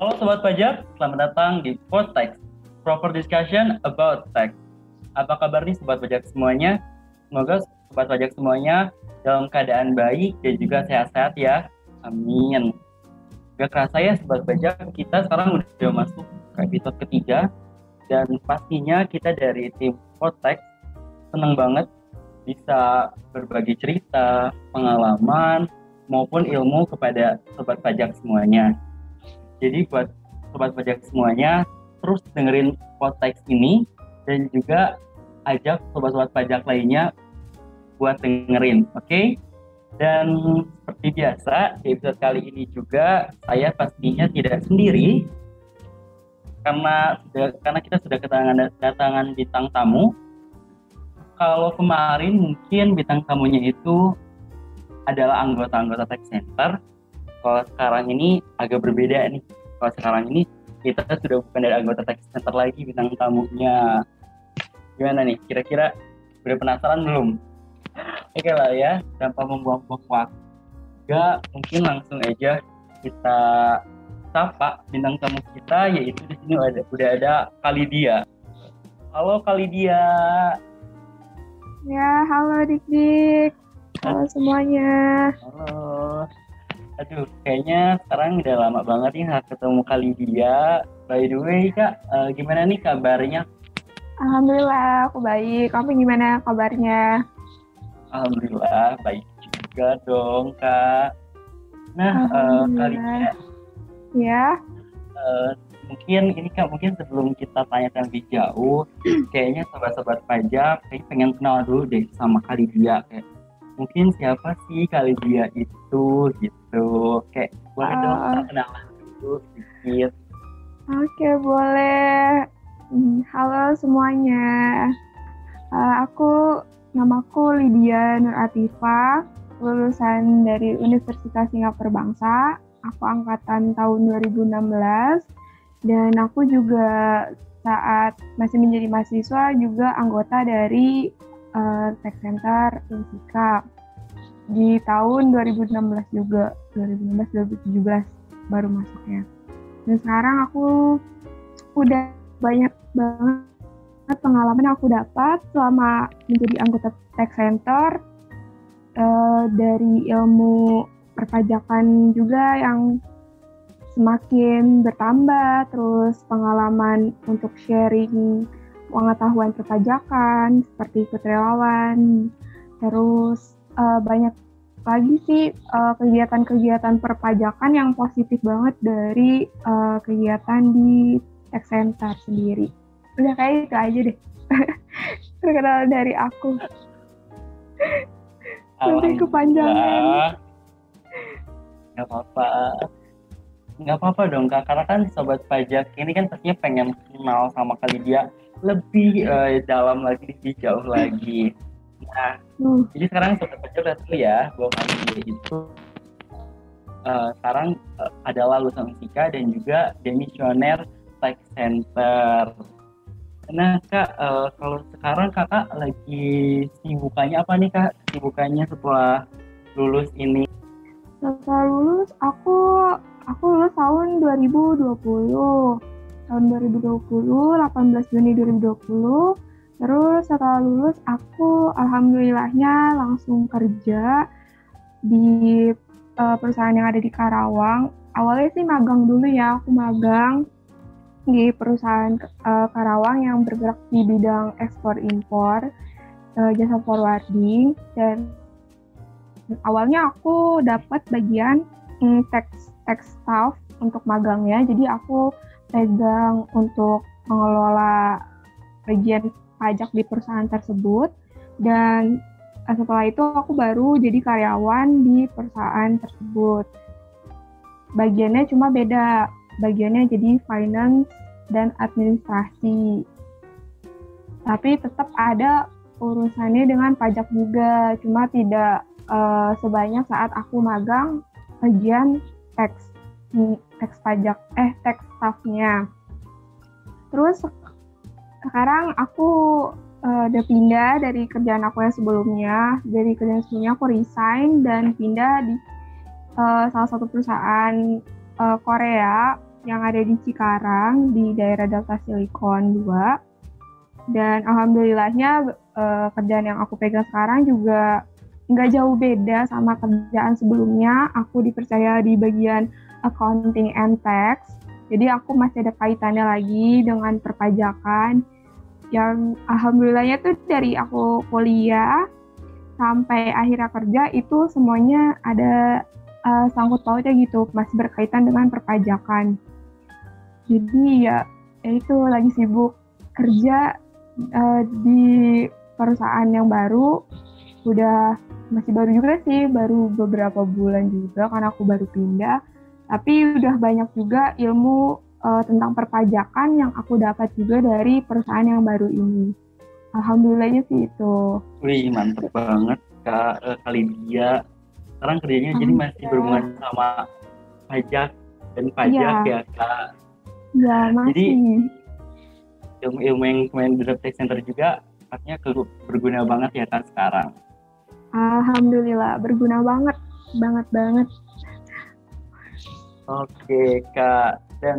Halo Sobat Pajak, selamat datang di Podtext, proper discussion about tax. Apa kabar nih Sobat Pajak semuanya? Semoga Sobat Pajak semuanya dalam keadaan baik dan juga sehat-sehat ya. Amin. Gak kerasa ya Sobat Pajak, kita sekarang udah masuk ke episode ketiga dan pastinya kita dari tim Podtext senang banget bisa berbagi cerita, pengalaman, maupun ilmu kepada Sobat Pajak semuanya. Jadi buat sobat pajak semuanya terus dengerin podcast ini dan juga ajak sobat-sobat pajak lainnya buat dengerin, oke? Okay? Dan seperti biasa di episode kali ini juga saya pastinya tidak sendiri karena karena kita sudah kedatangan datangan bintang tamu. Kalau kemarin mungkin bintang tamunya itu adalah anggota-anggota tech center kalau sekarang ini agak berbeda nih. Kalau sekarang ini kita sudah bukan dari anggota tech center lagi bintang tamunya. Gimana nih? Kira-kira udah penasaran belum? Oke lah ya, tanpa membuang-buang waktu. Gak, mungkin langsung aja kita sapa bintang tamu kita yaitu di sini ada udah ada Kalidia. Halo Kalidia. Ya, halo Dik-Dik. Halo semuanya. Halo. Aduh, kayaknya sekarang udah lama banget nih nggak ketemu kali dia. By the way, Kak, uh, gimana nih kabarnya? Alhamdulillah, aku baik. Kamu gimana kabarnya? Alhamdulillah, baik juga dong, Kak. Nah, uh, kali ini ya. Uh, mungkin ini Kak, mungkin sebelum kita tanya lebih jauh, kayaknya sobat-sobat pajak kayak pengen kenal dulu deh sama kali dia kayak mungkin siapa sih kali dia itu gitu. Kayak boleh uh, dong ah. kenalan dulu sedikit. Oke okay, boleh. Hmm, halo semuanya. Uh, aku namaku Lydia Nur Atifa lulusan dari Universitas Singapura Bangsa. Aku angkatan tahun 2016 dan aku juga saat masih menjadi mahasiswa juga anggota dari uh, Tech Center Insika di tahun 2016 juga 2016 2017 baru masuknya. Dan sekarang aku udah banyak banget pengalaman yang aku dapat selama menjadi anggota Tech Center. Uh, dari ilmu perpajakan juga yang semakin bertambah terus pengalaman untuk sharing pengetahuan perpajakan seperti ikut relawan, terus uh, banyak lagi sih kegiatan kegiatan-kegiatan perpajakan yang positif banget dari uh, kegiatan di tech center sendiri. Udah kayak itu aja deh. Terkenal dari aku. Nanti kepanjangan. Gak apa-apa nggak apa-apa dong kak karena kan sobat pajak ini kan pastinya pengen kenal sama kali dia lebih uh, dalam lagi lebih jauh lagi. Nah hmm. jadi sekarang sobat pajak lihat dulu ya bahwa dia itu. Uh, sekarang uh, adalah lulusan fisika dan juga demisioner tech center. Nah kak uh, kalau sekarang kakak lagi sibukannya apa nih kak? Sibukannya setelah lulus ini? Setelah lulus aku aku lulus tahun 2020 tahun 2020 18 Juni 2020 terus setelah lulus aku alhamdulillahnya langsung kerja di uh, perusahaan yang ada di Karawang. Awalnya sih magang dulu ya aku magang di perusahaan uh, Karawang yang bergerak di bidang ekspor impor uh, jasa forwarding. Dan awalnya aku dapat bagian mm, teks tech staff untuk magangnya. Jadi aku pegang untuk mengelola bagian pajak di perusahaan tersebut dan eh, setelah itu aku baru jadi karyawan di perusahaan tersebut. Bagiannya cuma beda, bagiannya jadi finance dan administrasi. Tapi tetap ada urusannya dengan pajak juga, cuma tidak uh, sebanyak saat aku magang bagian teks teks pajak eh teks staffnya. Terus sekarang aku uh, udah pindah dari kerjaan aku yang sebelumnya. Dari kerjaan sebelumnya aku resign dan pindah di uh, salah satu perusahaan uh, Korea yang ada di Cikarang di daerah Delta Silicon 2 dan alhamdulillahnya uh, kerjaan yang aku pegang sekarang juga nggak jauh beda sama kerjaan sebelumnya. Aku dipercaya di bagian accounting and tax. Jadi aku masih ada kaitannya lagi dengan perpajakan yang alhamdulillahnya tuh dari aku kuliah sampai akhirnya kerja itu semuanya ada uh, sangkut pautnya gitu masih berkaitan dengan perpajakan. Jadi ya, ya itu lagi sibuk kerja uh, di perusahaan yang baru. Udah masih baru juga sih baru beberapa bulan juga karena aku baru pindah tapi udah banyak juga ilmu uh, tentang perpajakan yang aku dapat juga dari perusahaan yang baru ini. Alhamdulillahnya sih itu. Wih mantep banget kak uh, kali dia. Sekarang kerjanya jadi masih berhubungan sama pajak dan pajak ya, ya kak. Ya masih. Jadi ilmu-ilmu yang kemarin di Tech Center juga artinya berguna banget ya kak sekarang. Alhamdulillah berguna banget, banget banget. Oke kak, dan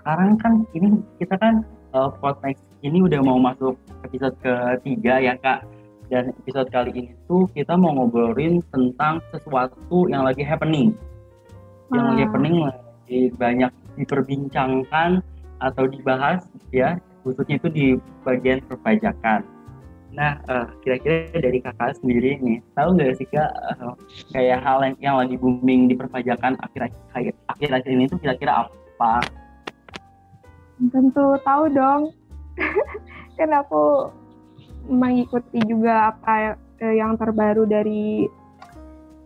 sekarang kan ini kita kan uh, podcast ini udah mau masuk episode ketiga ya kak. Dan episode kali ini tuh kita mau ngobrolin tentang sesuatu yang lagi happening. Yang lagi happening lagi banyak diperbincangkan atau dibahas ya, khususnya itu di bagian perpajakan. Nah, uh, kira-kira dari kakak sendiri nih, tahu nggak sih kak, uh, kayak hal yang, yang lagi booming di perpajakan akhir-akhir akhir-akhir ini tuh kira-kira apa? Tentu tahu dong, kan aku mengikuti juga apa uh, yang terbaru dari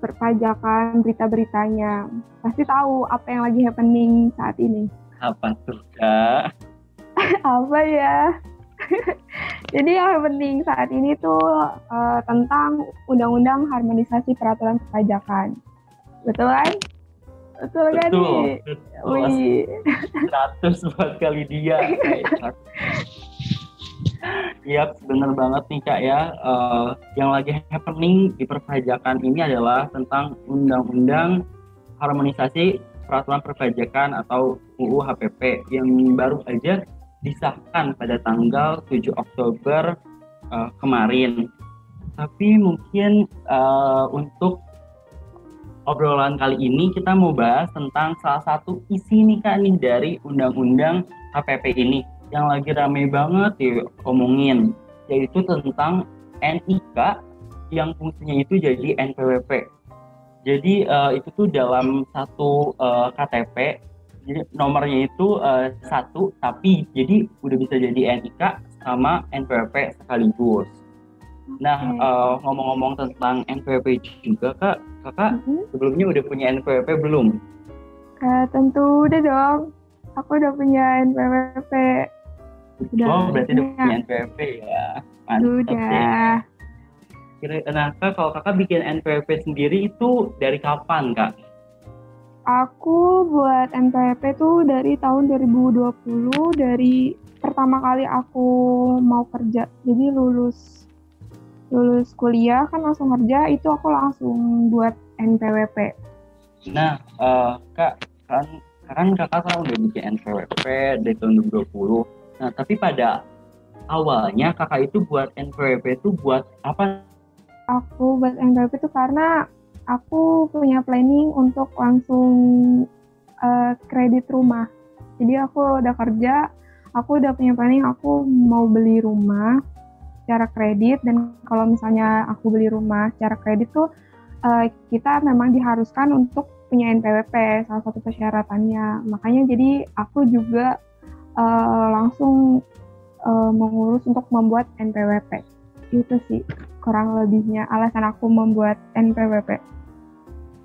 perpajakan berita-beritanya. Pasti tahu apa yang lagi happening saat ini. Apa tuh kak? apa ya? Jadi yang penting saat ini tuh uh, tentang undang-undang harmonisasi peraturan perpajakan. Betul kan? Betul, kan nih? Wih. 100 buat kali dia. Iya, benar banget nih Kak ya. Uh, yang lagi happening di perpajakan ini adalah tentang undang-undang harmonisasi peraturan perpajakan atau UU HPP yang baru aja disahkan pada tanggal 7 Oktober uh, kemarin. Tapi mungkin uh, untuk obrolan kali ini kita mau bahas tentang salah satu isi nih kak nih dari undang-undang HPP ini yang lagi rame banget diomongin yaitu tentang NIK yang fungsinya itu jadi NPWP. Jadi uh, itu tuh dalam satu uh, KTP jadi nomornya itu uh, satu tapi jadi udah bisa jadi NIK sama NPWP sekaligus. Nah uh, ngomong-ngomong tentang NPWP juga kak, kakak mm-hmm. sebelumnya udah punya NPWP belum? Uh, tentu udah dong, aku udah punya NPWP. Udah oh berarti udah punya NPWP ya? Mantap udah. Kira, nah kak kalau kakak bikin NPWP sendiri itu dari kapan kak? Aku buat MPP tuh dari tahun 2020 dari pertama kali aku mau kerja. Jadi lulus lulus kuliah kan langsung kerja itu aku langsung buat NPWP. Nah, uh, Kak, kan kan Kakak kan udah bikin NPWP dari tahun 2020. Nah, tapi pada awalnya Kakak itu buat NPWP itu buat apa? Aku buat NPWP itu karena aku punya planning untuk langsung uh, kredit rumah. Jadi aku udah kerja, aku udah punya planning aku mau beli rumah secara kredit dan kalau misalnya aku beli rumah secara kredit tuh uh, kita memang diharuskan untuk punya NPWP salah satu persyaratannya. Makanya jadi aku juga uh, langsung uh, mengurus untuk membuat NPWP. Itu sih kurang lebihnya alasan aku membuat NPWP.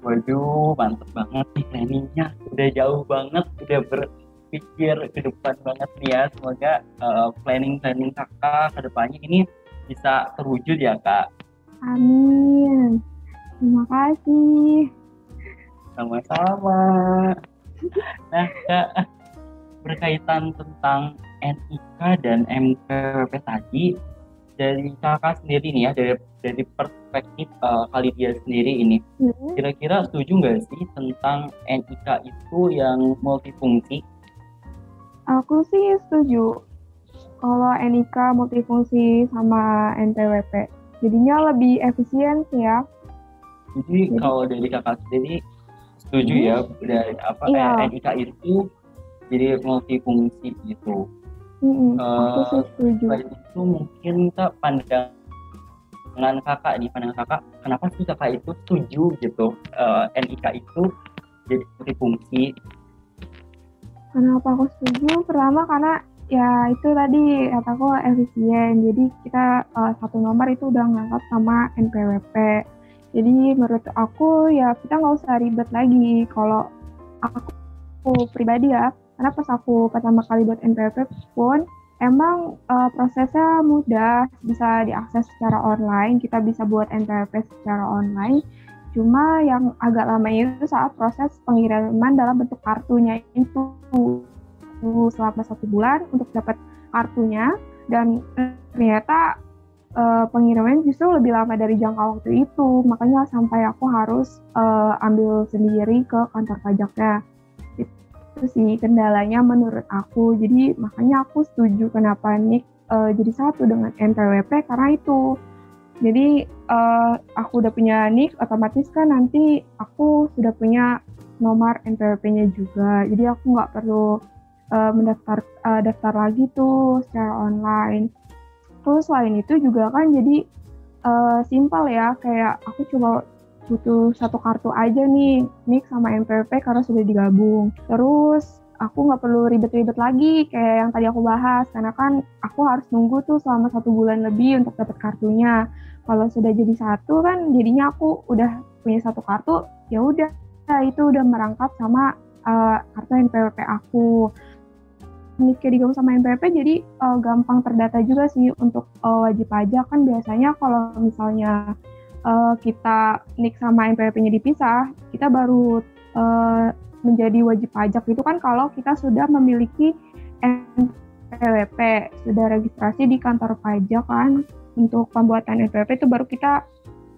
Waduh, mantep banget nih planningnya. Udah jauh banget, udah berpikir ke depan banget nih ya. Semoga uh, planning-planning kakak ke depannya ini bisa terwujud ya kak. Amin. Terima kasih. Sama-sama. Nah kak, berkaitan tentang NIK dan MPWP tadi, dari kakak sendiri nih ya, dari dari perspektif uh, kali dia sendiri ini hmm. kira-kira setuju nggak sih tentang NIK itu yang multifungsi Aku sih setuju kalau NIK multifungsi sama NPWP. Jadinya lebih efisien sih ya. Jadi, Jadi kalau dari kakak sendiri setuju hmm. ya dari apa iya. NIK itu jadi multifungsi gitu. Hmm, uh, itu mungkin kita pandangan kakak nih pandangan kakak kenapa sih kakak itu setuju gitu uh, eh, NIK itu jadi multifungsi Kenapa aku setuju? Pertama karena ya itu tadi kataku efisien. Jadi kita uh, satu nomor itu udah ngangkat sama NPWP. Jadi menurut aku ya kita nggak usah ribet lagi. Kalau aku, aku pribadi ya, karena pas aku pertama kali buat NPWP pun emang uh, prosesnya mudah, bisa diakses secara online. Kita bisa buat NPWP secara online. Cuma yang agak lama itu saat proses pengiriman dalam bentuk kartunya itu. Selama satu bulan untuk dapat kartunya. Dan ternyata uh, pengiriman justru lebih lama dari jangka waktu itu. Makanya sampai aku harus uh, ambil sendiri ke kantor pajaknya itu sih kendalanya menurut aku jadi makanya aku setuju kenapa Nick uh, jadi satu dengan NPWP karena itu jadi uh, aku udah punya nik, otomatis kan nanti aku sudah punya nomor NPWP-nya juga. Jadi aku nggak perlu uh, mendaftar uh, daftar lagi tuh secara online. Terus selain itu juga kan jadi uh, simpel ya, kayak aku cuma butuh satu kartu aja nih, nik sama NPWP karena sudah digabung. Terus aku nggak perlu ribet-ribet lagi kayak yang tadi aku bahas karena kan aku harus nunggu tuh selama satu bulan lebih untuk dapat kartunya. Kalau sudah jadi satu kan jadinya aku udah punya satu kartu ya udah itu udah merangkap sama uh, kartu NPWP aku. Nikah digabung sama NPWP jadi uh, gampang terdata juga sih untuk uh, wajib pajak. Kan biasanya kalau misalnya uh, kita nik sama NPWP-nya dipisah kita baru uh, menjadi wajib pajak itu kan kalau kita sudah memiliki NPWP, sudah registrasi di kantor pajak kan untuk pembuatan NPWP itu baru kita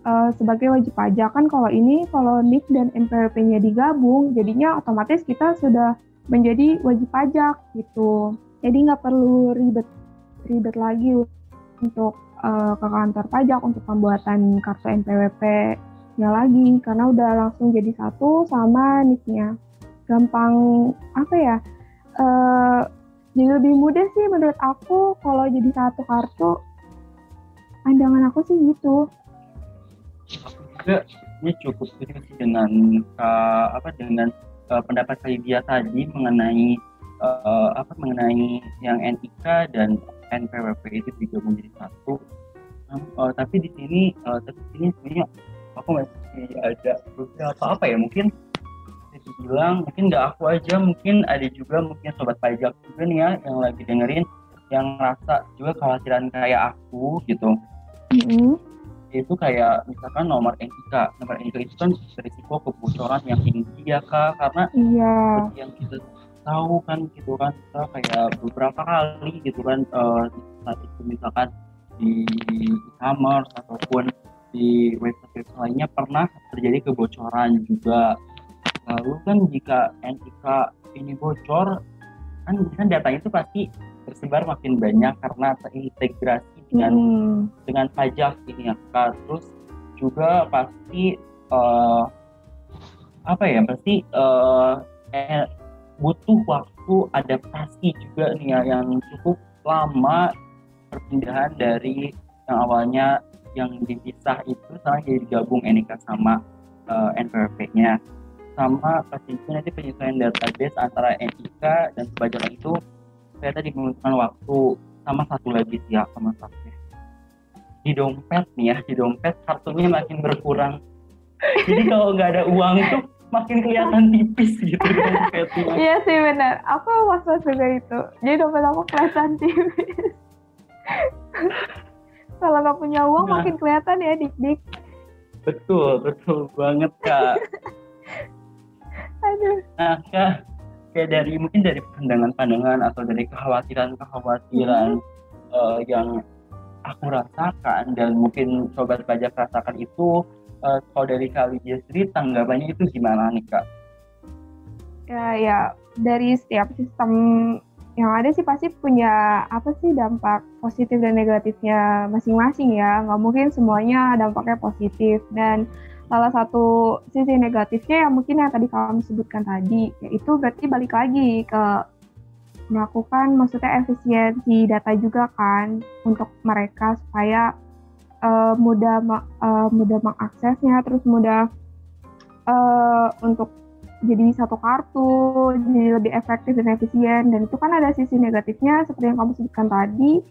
uh, sebagai wajib pajak kan kalau ini kalau NIK dan NPWP-nya digabung jadinya otomatis kita sudah menjadi wajib pajak gitu. Jadi nggak perlu ribet ribet lagi untuk uh, ke kantor pajak untuk pembuatan kartu NPWP-nya lagi. Karena udah langsung jadi satu sama NIK-nya gampang apa ya uh, jadi lebih mudah sih menurut aku kalau jadi satu kartu. Pandangan aku sih gitu. Aku ini cukup setuju dengan uh, apa dengan uh, pendapat dia tadi mengenai uh, apa mengenai yang NIK dan NPWP itu digabung jadi satu uh, tapi di sini uh, tapi di sini sebenarnya aku masih ada beberapa apa ya mungkin bilang mungkin nggak aku aja mungkin ada juga mungkin sobat pajak juga nih ya yang lagi dengerin yang rasa juga kekhawatiran kayak aku gitu mm-hmm. itu kayak misalkan nomor NIK nomor NIK itu kan berisiko kebocoran yang tinggi ya kak karena yeah. yang kita tahu kan gitu kan kita kayak beberapa kali gitu kan uh, saat itu misalkan di e-commerce ataupun di website lainnya pernah terjadi kebocoran juga lalu kan jika NIK ini bocor kan kan data itu pasti tersebar makin banyak karena terintegrasi dengan hmm. dengan pajak ini ya terus juga pasti uh, apa ya pasti uh, butuh waktu adaptasi juga nih ya yang cukup lama perpindahan dari yang awalnya yang dipisah itu sekarang jadi digabung NIK sama uh, NPWP-nya sama pasti itu nanti penyesuaian database antara NIK dan sebagian itu saya tadi membutuhkan waktu sama satu lagi sih ya sama satu di dompet nih ya di dompet kartunya makin berkurang. Jadi kalau nggak ada uang itu makin kelihatan tipis gitu dompetnya iya sih benar. Aku waktu juga itu. Jadi dompet aku kelihatan tipis. Kalau nggak punya uang nah. makin kelihatan ya dik-dik betul betul banget kak. Aduh. Nah, kak, kayak dari mungkin dari pandangan-pandangan atau dari kekhawatiran-kekhawatiran hmm. uh, yang aku rasakan dan mungkin sobat pajak rasakan itu uh, kalau dari kali dia sendiri tanggapannya itu gimana nih kak? Ya ya dari setiap sistem yang ada sih pasti punya apa sih dampak positif dan negatifnya masing-masing ya. Nggak mungkin semuanya dampaknya positif dan salah satu sisi negatifnya yang mungkin yang tadi kamu sebutkan tadi yaitu berarti balik lagi ke melakukan maksudnya efisiensi data juga kan untuk mereka supaya uh, mudah uh, mudah mengaksesnya terus mudah uh, untuk jadi satu kartu jadi lebih efektif dan efisien. Dan itu kan ada sisi negatifnya seperti yang kamu sebutkan tadi.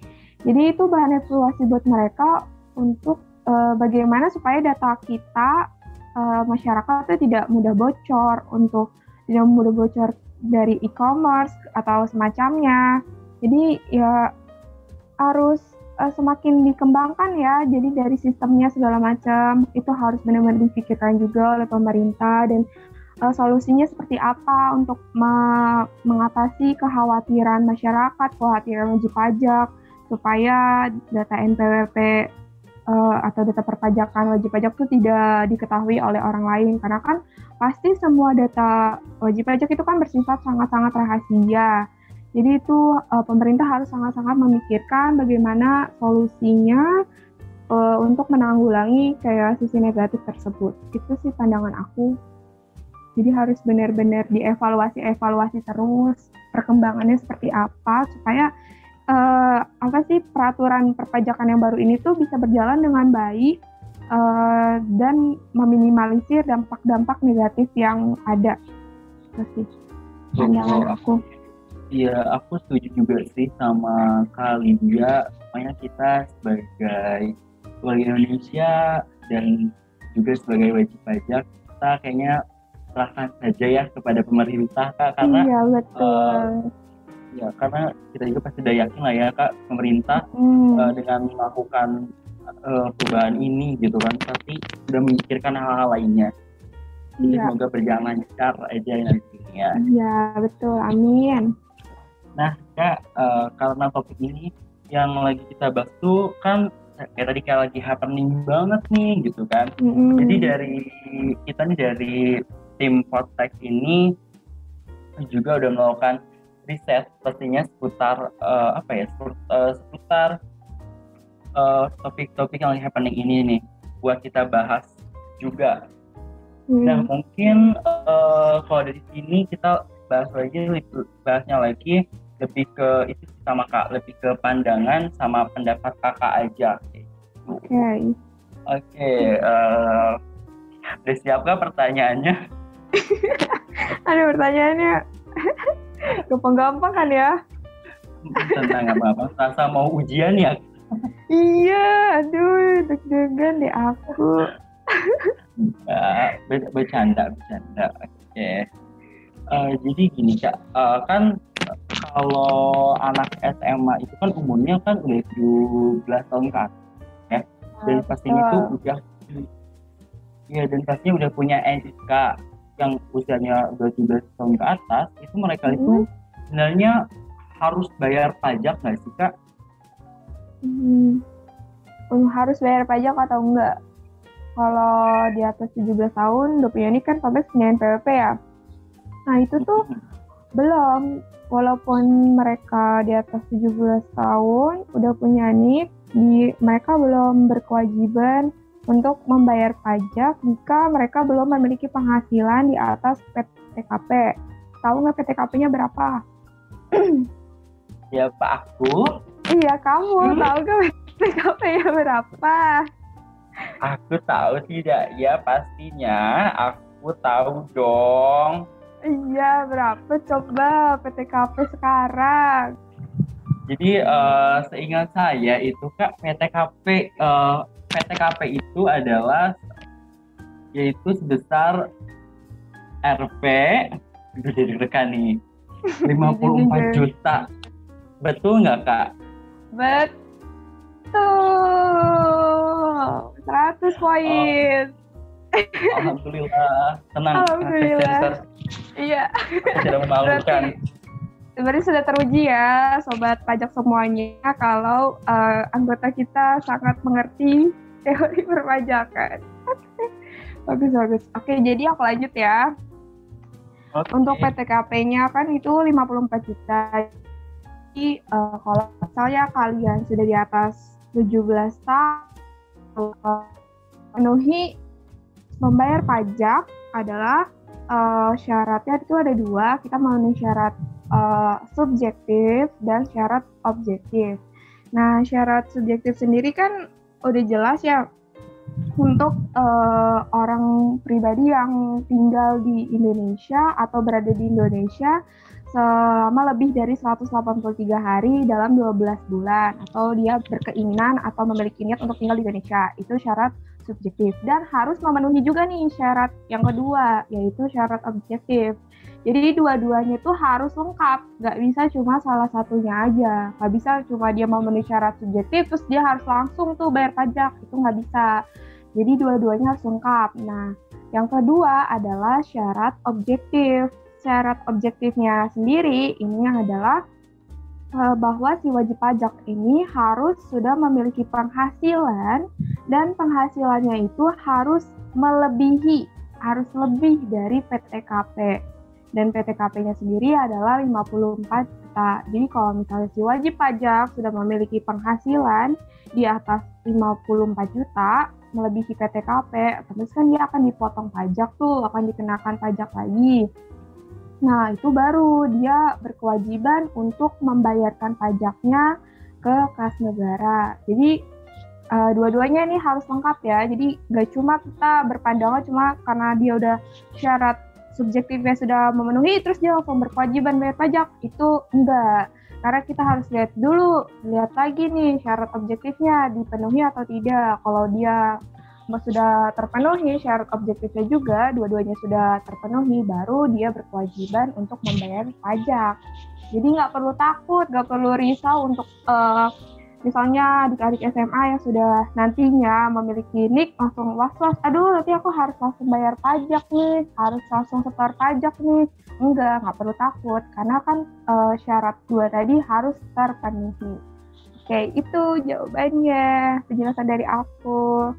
Jadi itu bahan evaluasi buat mereka untuk uh, bagaimana supaya data kita uh, masyarakat itu tidak mudah bocor untuk tidak mudah bocor dari e-commerce atau semacamnya. Jadi ya harus uh, semakin dikembangkan ya jadi dari sistemnya segala macam itu harus benar-benar dipikirkan juga oleh pemerintah dan uh, solusinya seperti apa untuk me mengatasi kekhawatiran masyarakat, kekhawatiran wajib pajak supaya data NPWP uh, eh, atau data perpajakan wajib pajak itu tidak diketahui oleh orang lain karena kan pasti semua data wajib pajak itu kan bersifat sangat-sangat rahasia. Jadi itu uh, pemerintah harus sangat-sangat memikirkan bagaimana solusinya uh, untuk menanggulangi kayak sisi negatif tersebut. Itu sih pandangan aku. Jadi harus benar-benar dievaluasi-evaluasi terus perkembangannya seperti apa supaya uh, apa sih peraturan perpajakan yang baru ini tuh bisa berjalan dengan baik uh, dan meminimalisir dampak-dampak negatif yang ada. Itu sih pandangan aku. Iya, aku setuju juga sih sama Kalidia. Pokoknya kita sebagai warga Indonesia dan juga sebagai wajib pajak, kita kayaknya serahkan saja ya kepada pemerintah kak karena iya betul uh, ya karena kita juga pasti sudah yakin lah ya kak pemerintah hmm. uh, dengan melakukan uh, perubahan ini gitu kan pasti sudah memikirkan hal-hal lainnya jadi iya. semoga berjalan lancar aja nantinya iya betul amin nah kak uh, karena topik ini yang lagi kita bahas tuh kan kayak tadi kayak lagi happening banget nih gitu kan. Mm -hmm. Jadi dari kita nih dari tim Podtech ini juga udah melakukan riset pastinya seputar uh, apa ya seputar, uh, topik-topik yang lagi happening ini nih buat kita bahas juga. Hmm. Nah mungkin uh, kalau dari sini kita bahas lagi bahasnya lagi lebih ke itu sama kak lebih ke pandangan sama pendapat kakak aja. Oke. Okay. Oke. Okay, uh, udah siapkah pertanyaannya? Ada pertanyaannya gampang-gampang kan ya? Tentang apa-apa? Rasa mau ujian ya? iya, aduh, deg-degan deh aku. Ya, bercanda, bercanda. Oke. Okay. Uh, eh, jadi gini kak, uh, kan kalau anak SMA itu kan umurnya kan udah 17 tahun kan, ya. Dan pastinya itu udah, ya dan pastinya udah punya NIK yang usianya udah 17 tahun ke atas itu mereka hmm. itu sebenarnya harus bayar pajak nggak sih kak? Hmm. Harus bayar pajak atau enggak? Kalau di atas 17 tahun udah punya ini kan sampai punya NPWP ya. Nah itu tuh hmm. belum walaupun mereka di atas 17 tahun udah punya NIK, di mereka belum berkewajiban untuk membayar pajak jika mereka belum memiliki penghasilan di atas PTKP. Tahu nggak PTKP-nya berapa? ya Pak aku. Iya kamu hmm. tahu nggak PTKP-nya berapa? Aku tahu tidak ya pastinya aku tahu dong. Iya berapa? Coba PTKP sekarang? Jadi uh, seingat saya itu kak PTKP uh, PTKP itu adalah yaitu sebesar RP udah jadi rekan nih 54 juta. Betul nggak kak? Betul. 100 poin. Oh, Alhamdulillah. Tenang. Alhamdulillah iya tidak memalukan sebenarnya sudah teruji ya sobat pajak semuanya kalau uh, anggota kita sangat mengerti teori perpajakan. bagus bagus. Oke, jadi aku lanjut ya. Okay. Untuk PTKP-nya kan itu 54 juta. Jadi uh, kalau misalnya kalian sudah di atas 17 tahun penuhi membayar pajak adalah uh, syaratnya itu ada dua. Kita memenuhi syarat uh, subjektif dan syarat objektif. Nah, syarat subjektif sendiri kan udah jelas ya untuk uh, orang pribadi yang tinggal di Indonesia atau berada di Indonesia selama lebih dari 183 hari dalam 12 bulan atau dia berkeinginan atau memiliki niat untuk tinggal di Indonesia. Itu syarat subjektif dan harus memenuhi juga nih syarat yang kedua yaitu syarat objektif. Jadi dua-duanya itu harus lengkap, nggak bisa cuma salah satunya aja. Nggak bisa cuma dia memenuhi syarat subjektif terus dia harus langsung tuh bayar pajak, itu nggak bisa. Jadi dua-duanya harus lengkap. Nah, yang kedua adalah syarat objektif. Syarat objektifnya sendiri ini adalah bahwa si wajib pajak ini harus sudah memiliki penghasilan dan penghasilannya itu harus melebihi, harus lebih dari PTKP dan PTKP-nya sendiri adalah 54 juta. Jadi kalau misalnya si wajib pajak sudah memiliki penghasilan di atas 54 juta, melebihi PTKP, terus kan dia akan dipotong pajak tuh, akan dikenakan pajak lagi. Nah, itu baru dia berkewajiban untuk membayarkan pajaknya ke kas negara. Jadi uh, dua-duanya ini harus lengkap ya. Jadi gak cuma kita berpandangan cuma karena dia udah syarat subjektifnya sudah memenuhi terus dia langsung berkewajiban bayar pajak itu enggak karena kita harus lihat dulu lihat lagi nih syarat objektifnya dipenuhi atau tidak kalau dia sudah terpenuhi syarat objektifnya juga dua-duanya sudah terpenuhi baru dia berkewajiban untuk membayar pajak jadi nggak perlu takut nggak perlu risau untuk uh, misalnya adik-adik SMA yang sudah nantinya memiliki nik langsung was-was, aduh nanti aku harus langsung bayar pajak nih, harus langsung setor pajak nih. Enggak, nggak perlu takut, karena kan uh, syarat dua tadi harus terpenuhi. Oke, itu jawabannya, penjelasan dari aku.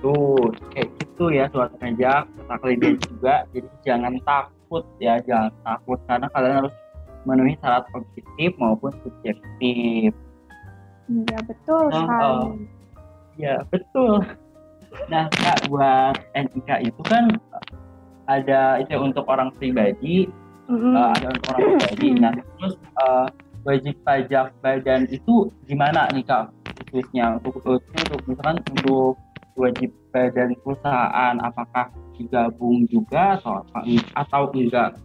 Tuh, kayak gitu ya suatu pajak, kalian juga, jadi jangan takut ya, jangan takut, karena kalian harus memenuhi syarat objektif maupun subjektif. Iya betul nah, sekali. Oh, ya betul. Nah kak buat NIK itu kan ada itu untuk orang pribadi, mm-hmm. uh, ada untuk orang pribadi. Nah terus uh, wajib pajak badan itu gimana nih kak khususnya untuk untuk misalkan untuk wajib badan perusahaan apakah digabung juga atau apa atau enggak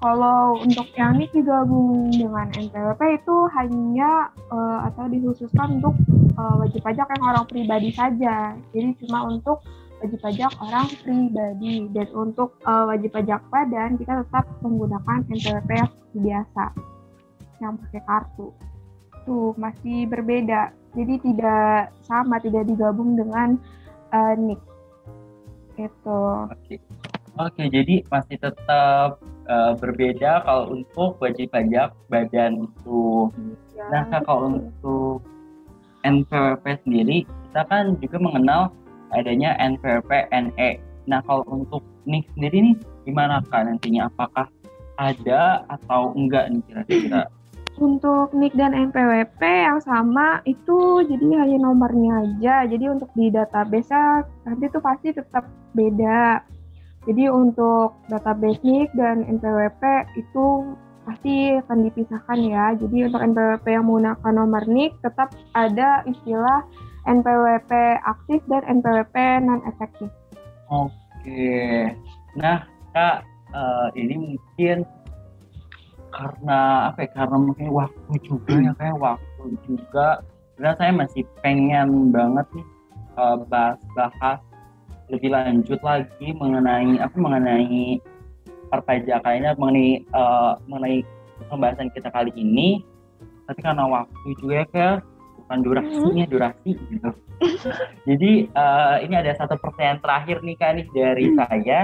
kalau untuk yang ini digabung dengan NPWP itu hanya uh, atau dikhususkan untuk uh, wajib pajak yang orang pribadi saja. Jadi cuma untuk wajib pajak orang pribadi dan untuk uh, wajib pajak badan kita tetap menggunakan NPWP yang biasa yang pakai kartu. Tuh masih berbeda. Jadi tidak sama, tidak digabung dengan uh, NIK. Itu. Oke. Oke, jadi masih tetap uh, berbeda kalau untuk wajib pajak badan itu. Ya, nah, kalau untuk NPWP sendiri, kita kan juga mengenal adanya NPWP NE. Nah, kalau untuk NIK sendiri nih, gimana kak nantinya? Apakah ada atau enggak nih kira-kira? Untuk NIK dan NPWP yang sama itu jadi hanya nomornya aja. Jadi untuk di database nanti tuh pasti tetap beda. Jadi untuk database NIK dan NPWP itu pasti akan dipisahkan ya. Jadi untuk NPWP yang menggunakan nomor NIK tetap ada istilah NPWP aktif dan NPWP non efektif. Oke. Nah, Kak, uh, ini mungkin karena apa ya? Karena mungkin waktu juga ya kayak waktu juga. Karena saya masih pengen banget nih uh, bahas-bahas lebih lanjut lagi mengenai apa mengenai perpajakan ini mengenai uh, mengenai pembahasan kita kali ini tapi karena waktu juga ya ke bukan durasinya mm-hmm. durasi gitu jadi uh, ini ada satu pertanyaan terakhir nih kan nih dari mm. saya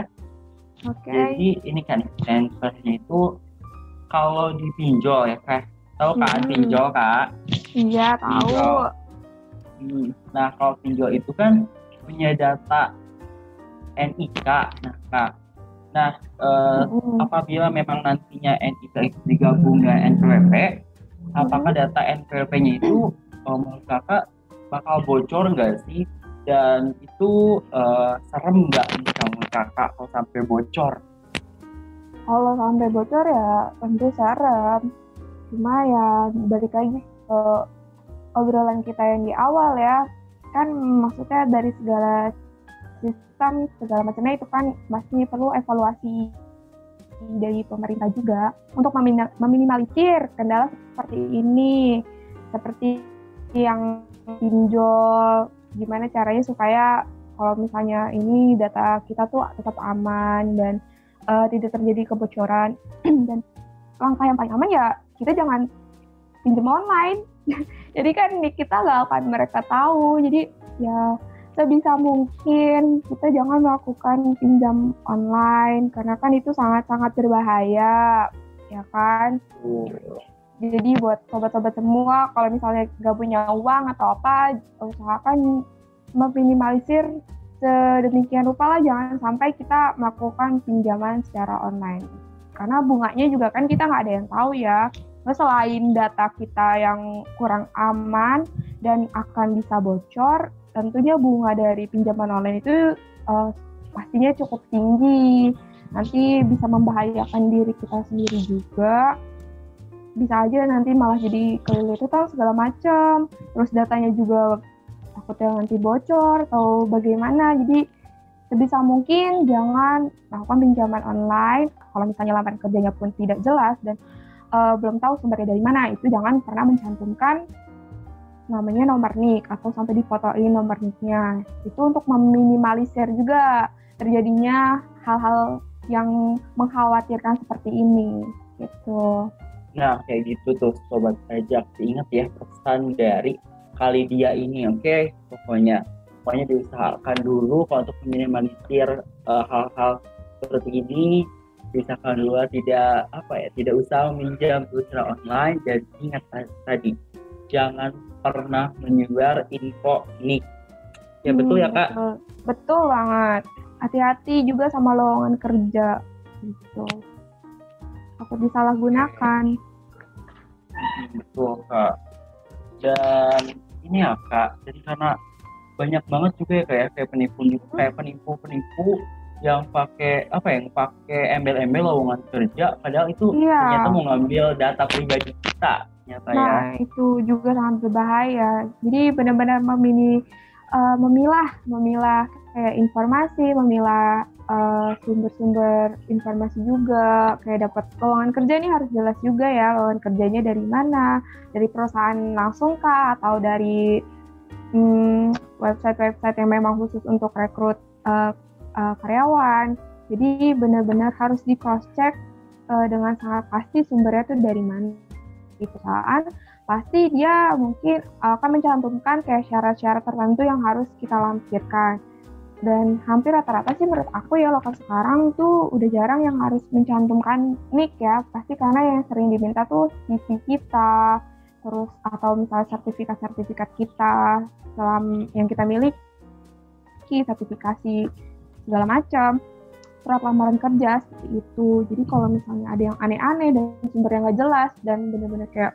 okay. jadi ini kan pertanyaannya itu kalau di pinjol ya kak tahu kan hmm. pinjol kak iya tahu hmm. nah kalau pinjol itu kan punya data NIK. Nah, Kak. Nah, uh, mm. apabila memang nantinya NIK digabung dengan NPWP, apakah data NPWP-nya itu uh, menurut kakak bakal bocor nggak sih? Dan itu uh, serem nggak misalnya kakak kalau sampai bocor? Kalau sampai bocor ya tentu serem. Cuma ya balik lagi ke obrolan kita yang di awal ya. Kan maksudnya dari segala sistem segala macamnya itu kan masih perlu evaluasi dari pemerintah juga untuk meminimalisir kendala seperti ini seperti yang pinjol gimana caranya supaya kalau misalnya ini data kita tuh tetap aman dan uh, tidak terjadi kebocoran. Dan langkah yang paling aman ya kita jangan pinjam online. Jadi kan kita nggak akan mereka tahu. Jadi ya sebisa mungkin kita jangan melakukan pinjam online karena kan itu sangat-sangat berbahaya ya kan? Jadi buat sobat-sobat semua kalau misalnya nggak punya uang atau apa usahakan meminimalisir sedemikian rupa lah jangan sampai kita melakukan pinjaman secara online karena bunganya juga kan kita nggak ada yang tahu ya selain data kita yang kurang aman dan akan bisa bocor tentunya bunga dari pinjaman online itu uh, pastinya cukup tinggi. Nanti bisa membahayakan diri kita sendiri juga. Bisa aja nanti malah jadi kelilit utang segala macam. Terus datanya juga takutnya nanti bocor atau bagaimana. Jadi sebisa mungkin jangan melakukan pinjaman online. Kalau misalnya lamaran kerjanya pun tidak jelas dan uh, belum tahu sumbernya dari mana, itu jangan pernah mencantumkan namanya nomor nik atau sampai difotoin nomor niknya itu untuk meminimalisir juga terjadinya hal-hal yang mengkhawatirkan seperti ini gitu. Nah kayak gitu tuh sobat pajak ingat ya pesan dari kali dia ini oke okay? pokoknya pokoknya diusahakan dulu kalau untuk meminimalisir uh, hal-hal seperti ini diusahakan dulu tidak apa ya tidak usah meminjam secara online dan ingat tadi jangan pernah menyebar info nik. Ya hmm, betul ya kak? Betul, betul banget. Hati-hati juga sama lowongan kerja gitu. Takut disalahgunakan. Betul kak. Dan ini ya kak, jadi karena banyak banget juga ya kayak kayak penipu kayak penipu penipu yang pakai apa yang pakai embel-embel lowongan kerja padahal itu iya. ternyata mau ngambil data pribadi kita ternyata ya. nah, ya. itu juga sangat berbahaya. Jadi benar-benar memilih uh, memilah memilah kayak informasi, memilah uh, sumber-sumber informasi juga kayak dapat lowongan kerja ini harus jelas juga ya lowongan kerjanya dari mana, dari perusahaan langsung kah atau dari hmm, website-website yang memang khusus untuk rekrut uh, uh, karyawan. Jadi benar-benar harus di cross check uh, dengan sangat pasti sumbernya itu dari mana di perusahaan, pasti dia mungkin akan mencantumkan kayak syarat-syarat tertentu yang harus kita lampirkan. Dan hampir rata-rata sih menurut aku ya lokal sekarang tuh udah jarang yang harus mencantumkan nick ya. Pasti karena yang sering diminta tuh CV kita, terus atau misalnya sertifikat-sertifikat kita dalam yang kita miliki, sertifikasi segala macam surat lamaran kerja seperti itu. Jadi kalau misalnya ada yang aneh-aneh dan sumber yang nggak jelas dan benar-benar kayak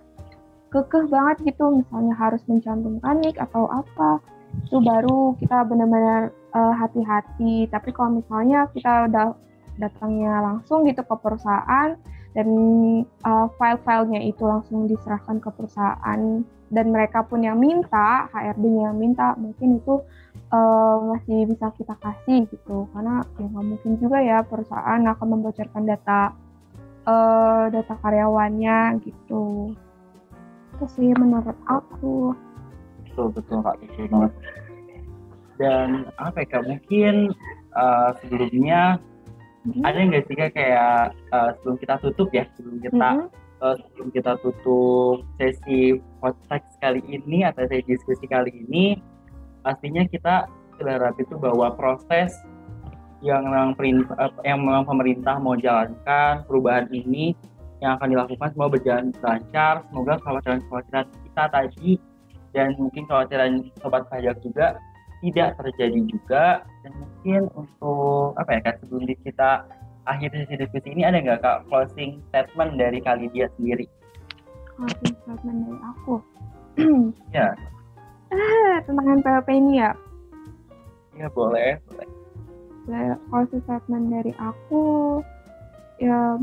kekeh banget gitu, misalnya harus mencantumkan nik atau apa, itu baru kita benar-benar uh, hati-hati. Tapi kalau misalnya kita udah datangnya langsung gitu ke perusahaan dan uh, file-filenya itu langsung diserahkan ke perusahaan dan mereka pun yang minta, HRD-nya yang minta, mungkin itu uh, masih bisa kita kasih gitu. Karena ya nggak mungkin juga ya perusahaan akan membocorkan data uh, data karyawannya gitu. Itu sih menurut aku. Betul betul kak. Betul banget dan apa ya kak mungkin uh, sebelumnya hmm. ada nggak sih kayak uh, sebelum kita tutup ya sebelum kita hmm. uh, sebelum kita tutup sesi podcast kali ini atau sesi diskusi kali ini pastinya kita berharap itu bahwa proses yang memang perintah, yang memang pemerintah mau jalankan perubahan ini yang akan dilakukan semua berjalan lancar. Semoga kekhawatiran-kekhawatiran kita tadi dan mungkin kekhawatiran sobat pajak juga tidak terjadi juga dan mungkin untuk apa ya kan sebelum kita akhir sesi diskusi ini ada nggak kak closing statement dari kali dia sendiri? Closing statement dari aku. ya. Ah, tentang NPWP ini ya? Ya boleh, boleh. Closing statement dari aku, ya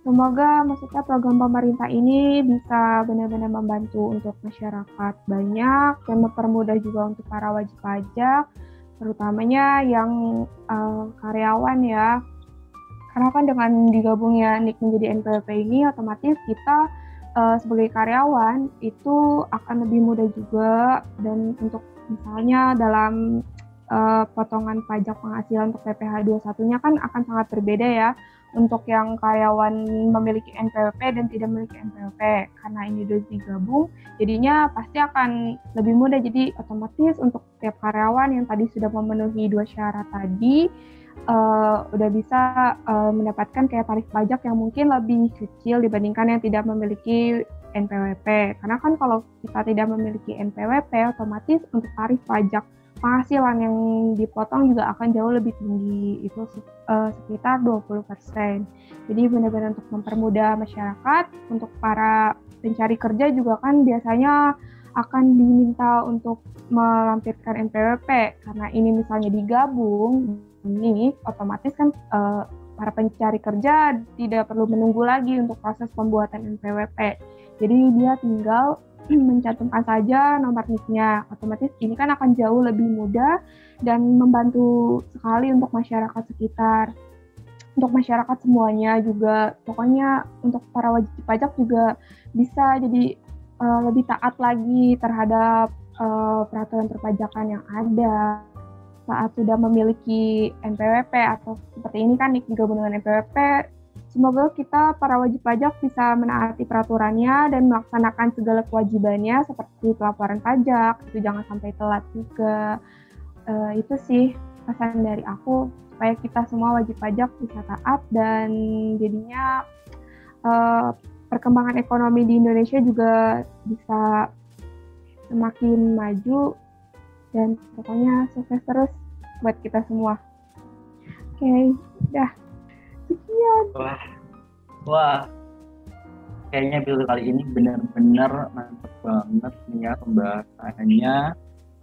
semoga maksudnya program pemerintah ini bisa benar-benar membantu untuk masyarakat banyak dan mempermudah juga untuk para wajib pajak, terutamanya yang uh, karyawan ya. Karena kan dengan digabungnya NIK menjadi NPWP ini otomatis kita uh, sebagai karyawan itu akan lebih mudah juga dan untuk misalnya dalam uh, potongan pajak penghasilan untuk PPh 21-nya kan akan sangat berbeda ya untuk yang karyawan memiliki NPWP dan tidak memiliki NPWP karena ini sudah digabung jadinya pasti akan lebih mudah jadi otomatis untuk setiap karyawan yang tadi sudah memenuhi dua syarat tadi uh, udah bisa uh, mendapatkan kayak tarif pajak yang mungkin lebih kecil dibandingkan yang tidak memiliki NPWP. Karena kan kalau kita tidak memiliki NPWP, otomatis untuk tarif pajak penghasilan yang dipotong juga akan jauh lebih tinggi, itu uh, sekitar 20%. Jadi benar-benar untuk mempermudah masyarakat, untuk para pencari kerja juga kan biasanya akan diminta untuk melampirkan NPWP karena ini misalnya digabung ini otomatis kan uh, para pencari kerja tidak perlu menunggu lagi untuk proses pembuatan NPWP. Jadi dia tinggal mencantumkan saja nomor NIK-nya. Otomatis ini kan akan jauh lebih mudah dan membantu sekali untuk masyarakat sekitar. Untuk masyarakat semuanya juga, pokoknya untuk para wajib pajak juga bisa jadi uh, lebih taat lagi terhadap uh, peraturan perpajakan yang ada saat sudah memiliki NPWP atau seperti ini kan digabung dengan NPWP, semoga kita para wajib pajak bisa menaati peraturannya dan melaksanakan segala kewajibannya seperti pelaporan pajak, itu jangan sampai telat juga. Uh, itu sih pesan dari aku supaya kita semua wajib pajak bisa taat dan jadinya uh, perkembangan ekonomi di Indonesia juga bisa semakin maju dan pokoknya sukses terus buat kita semua. Oke, okay, dah. Sekian. Wah, wah. Kayaknya episode kali ini benar-benar mantap banget nih ya pembahasannya.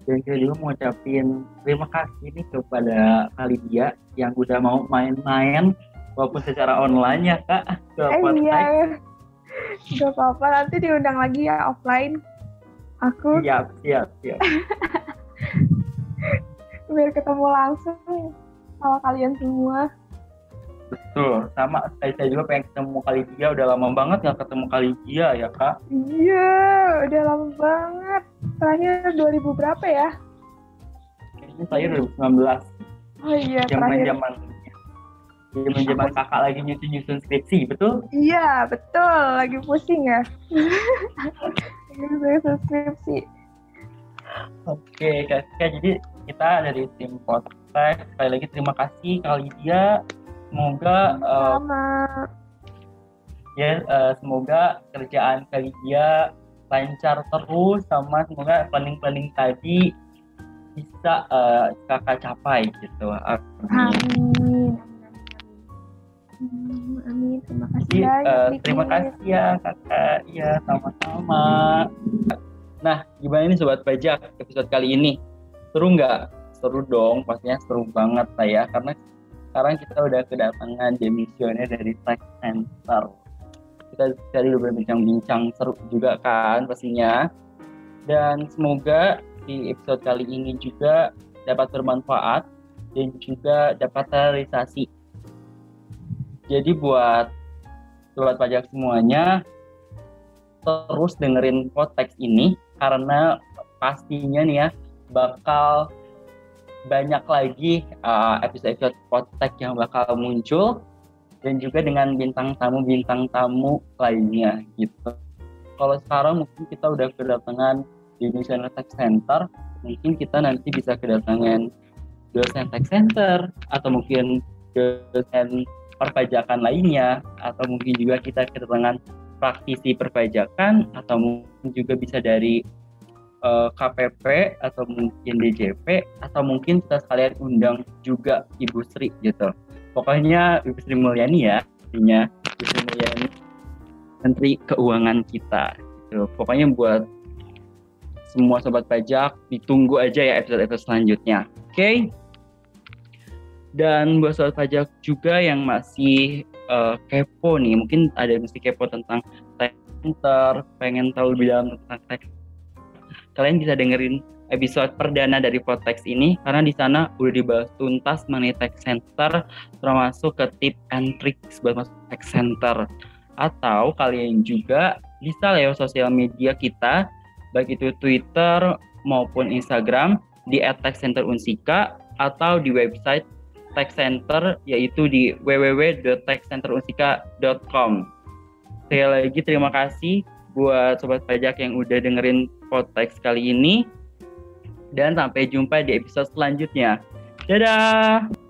Dan saya juga mau ucapin terima kasih nih kepada Kalidia yang udah mau main-main walaupun secara online ya kak. Eh, iya, gak apa-apa nanti diundang lagi ya offline. Aku siap siap siap. biar ketemu langsung sama kalian semua. Betul, sama saya, saya juga pengen ketemu kali dia udah lama banget nggak ketemu kali dia ya kak? Iya, udah lama banget. Terakhir 2000 berapa ya? Kayaknya saya 2019. Oh iya, zaman zaman zaman zaman kakak lagi nyusun nyusun skripsi, betul? Iya, betul. Lagi pusing ya. lagi nyusun skripsi. Oke, Kak. Jadi kita dari tim podcast sekali lagi terima kasih kali dia semoga uh, ya uh, semoga kerjaan kali dia lancar terus sama semoga planning-planning tadi bisa uh, kakak capai gitu. Amin. Amin. Amin terima kasih Jadi, ya uh, terima kasih. ya kakak. Ya sama-sama. Nah gimana ini sobat pajak episode kali ini? Seru nggak? Seru dong pastinya seru banget lah ya karena sekarang kita udah kedatangan demisioner dari Tech Center. Kita tadi udah berbincang-bincang seru juga kan pastinya. Dan semoga di episode kali ini juga dapat bermanfaat dan juga dapat realisasi jadi buat sobat pajak semuanya terus dengerin podcast ini karena pastinya nih ya bakal banyak lagi uh, episode-episode podcast yang bakal muncul dan juga dengan bintang tamu bintang tamu lainnya gitu. Kalau sekarang mungkin kita udah kedatangan di Indonesia Tech Center, mungkin kita nanti bisa kedatangan dosen Tech Center atau mungkin dosen perpajakan lainnya atau mungkin juga kita kedatangan praktisi perpajakan atau mungkin juga bisa dari eh, KPP atau mungkin DJP atau mungkin kita sekalian undang juga Ibu Sri gitu. pokoknya Ibu Sri Mulyani ya artinya Ibu Sri Mulyani Menteri Keuangan kita gitu. pokoknya buat semua sobat pajak ditunggu aja ya episode-episode selanjutnya oke okay? dan buat sobat pajak juga yang masih uh, kepo nih mungkin ada yang masih kepo tentang tax center pengen tahu lebih dalam tentang tax kalian bisa dengerin episode perdana dari Potex ini karena di sana udah dibahas tuntas mengenai tax center termasuk ke tip and tricks buat masuk tax center atau kalian juga bisa lewat sosial media kita baik itu Twitter maupun Instagram di @taxcenterunsika atau di website Tax Center yaitu di www.taxcenterunsika.com. Sekali lagi terima kasih buat sobat pajak yang udah dengerin podcast kali ini dan sampai jumpa di episode selanjutnya. Dadah.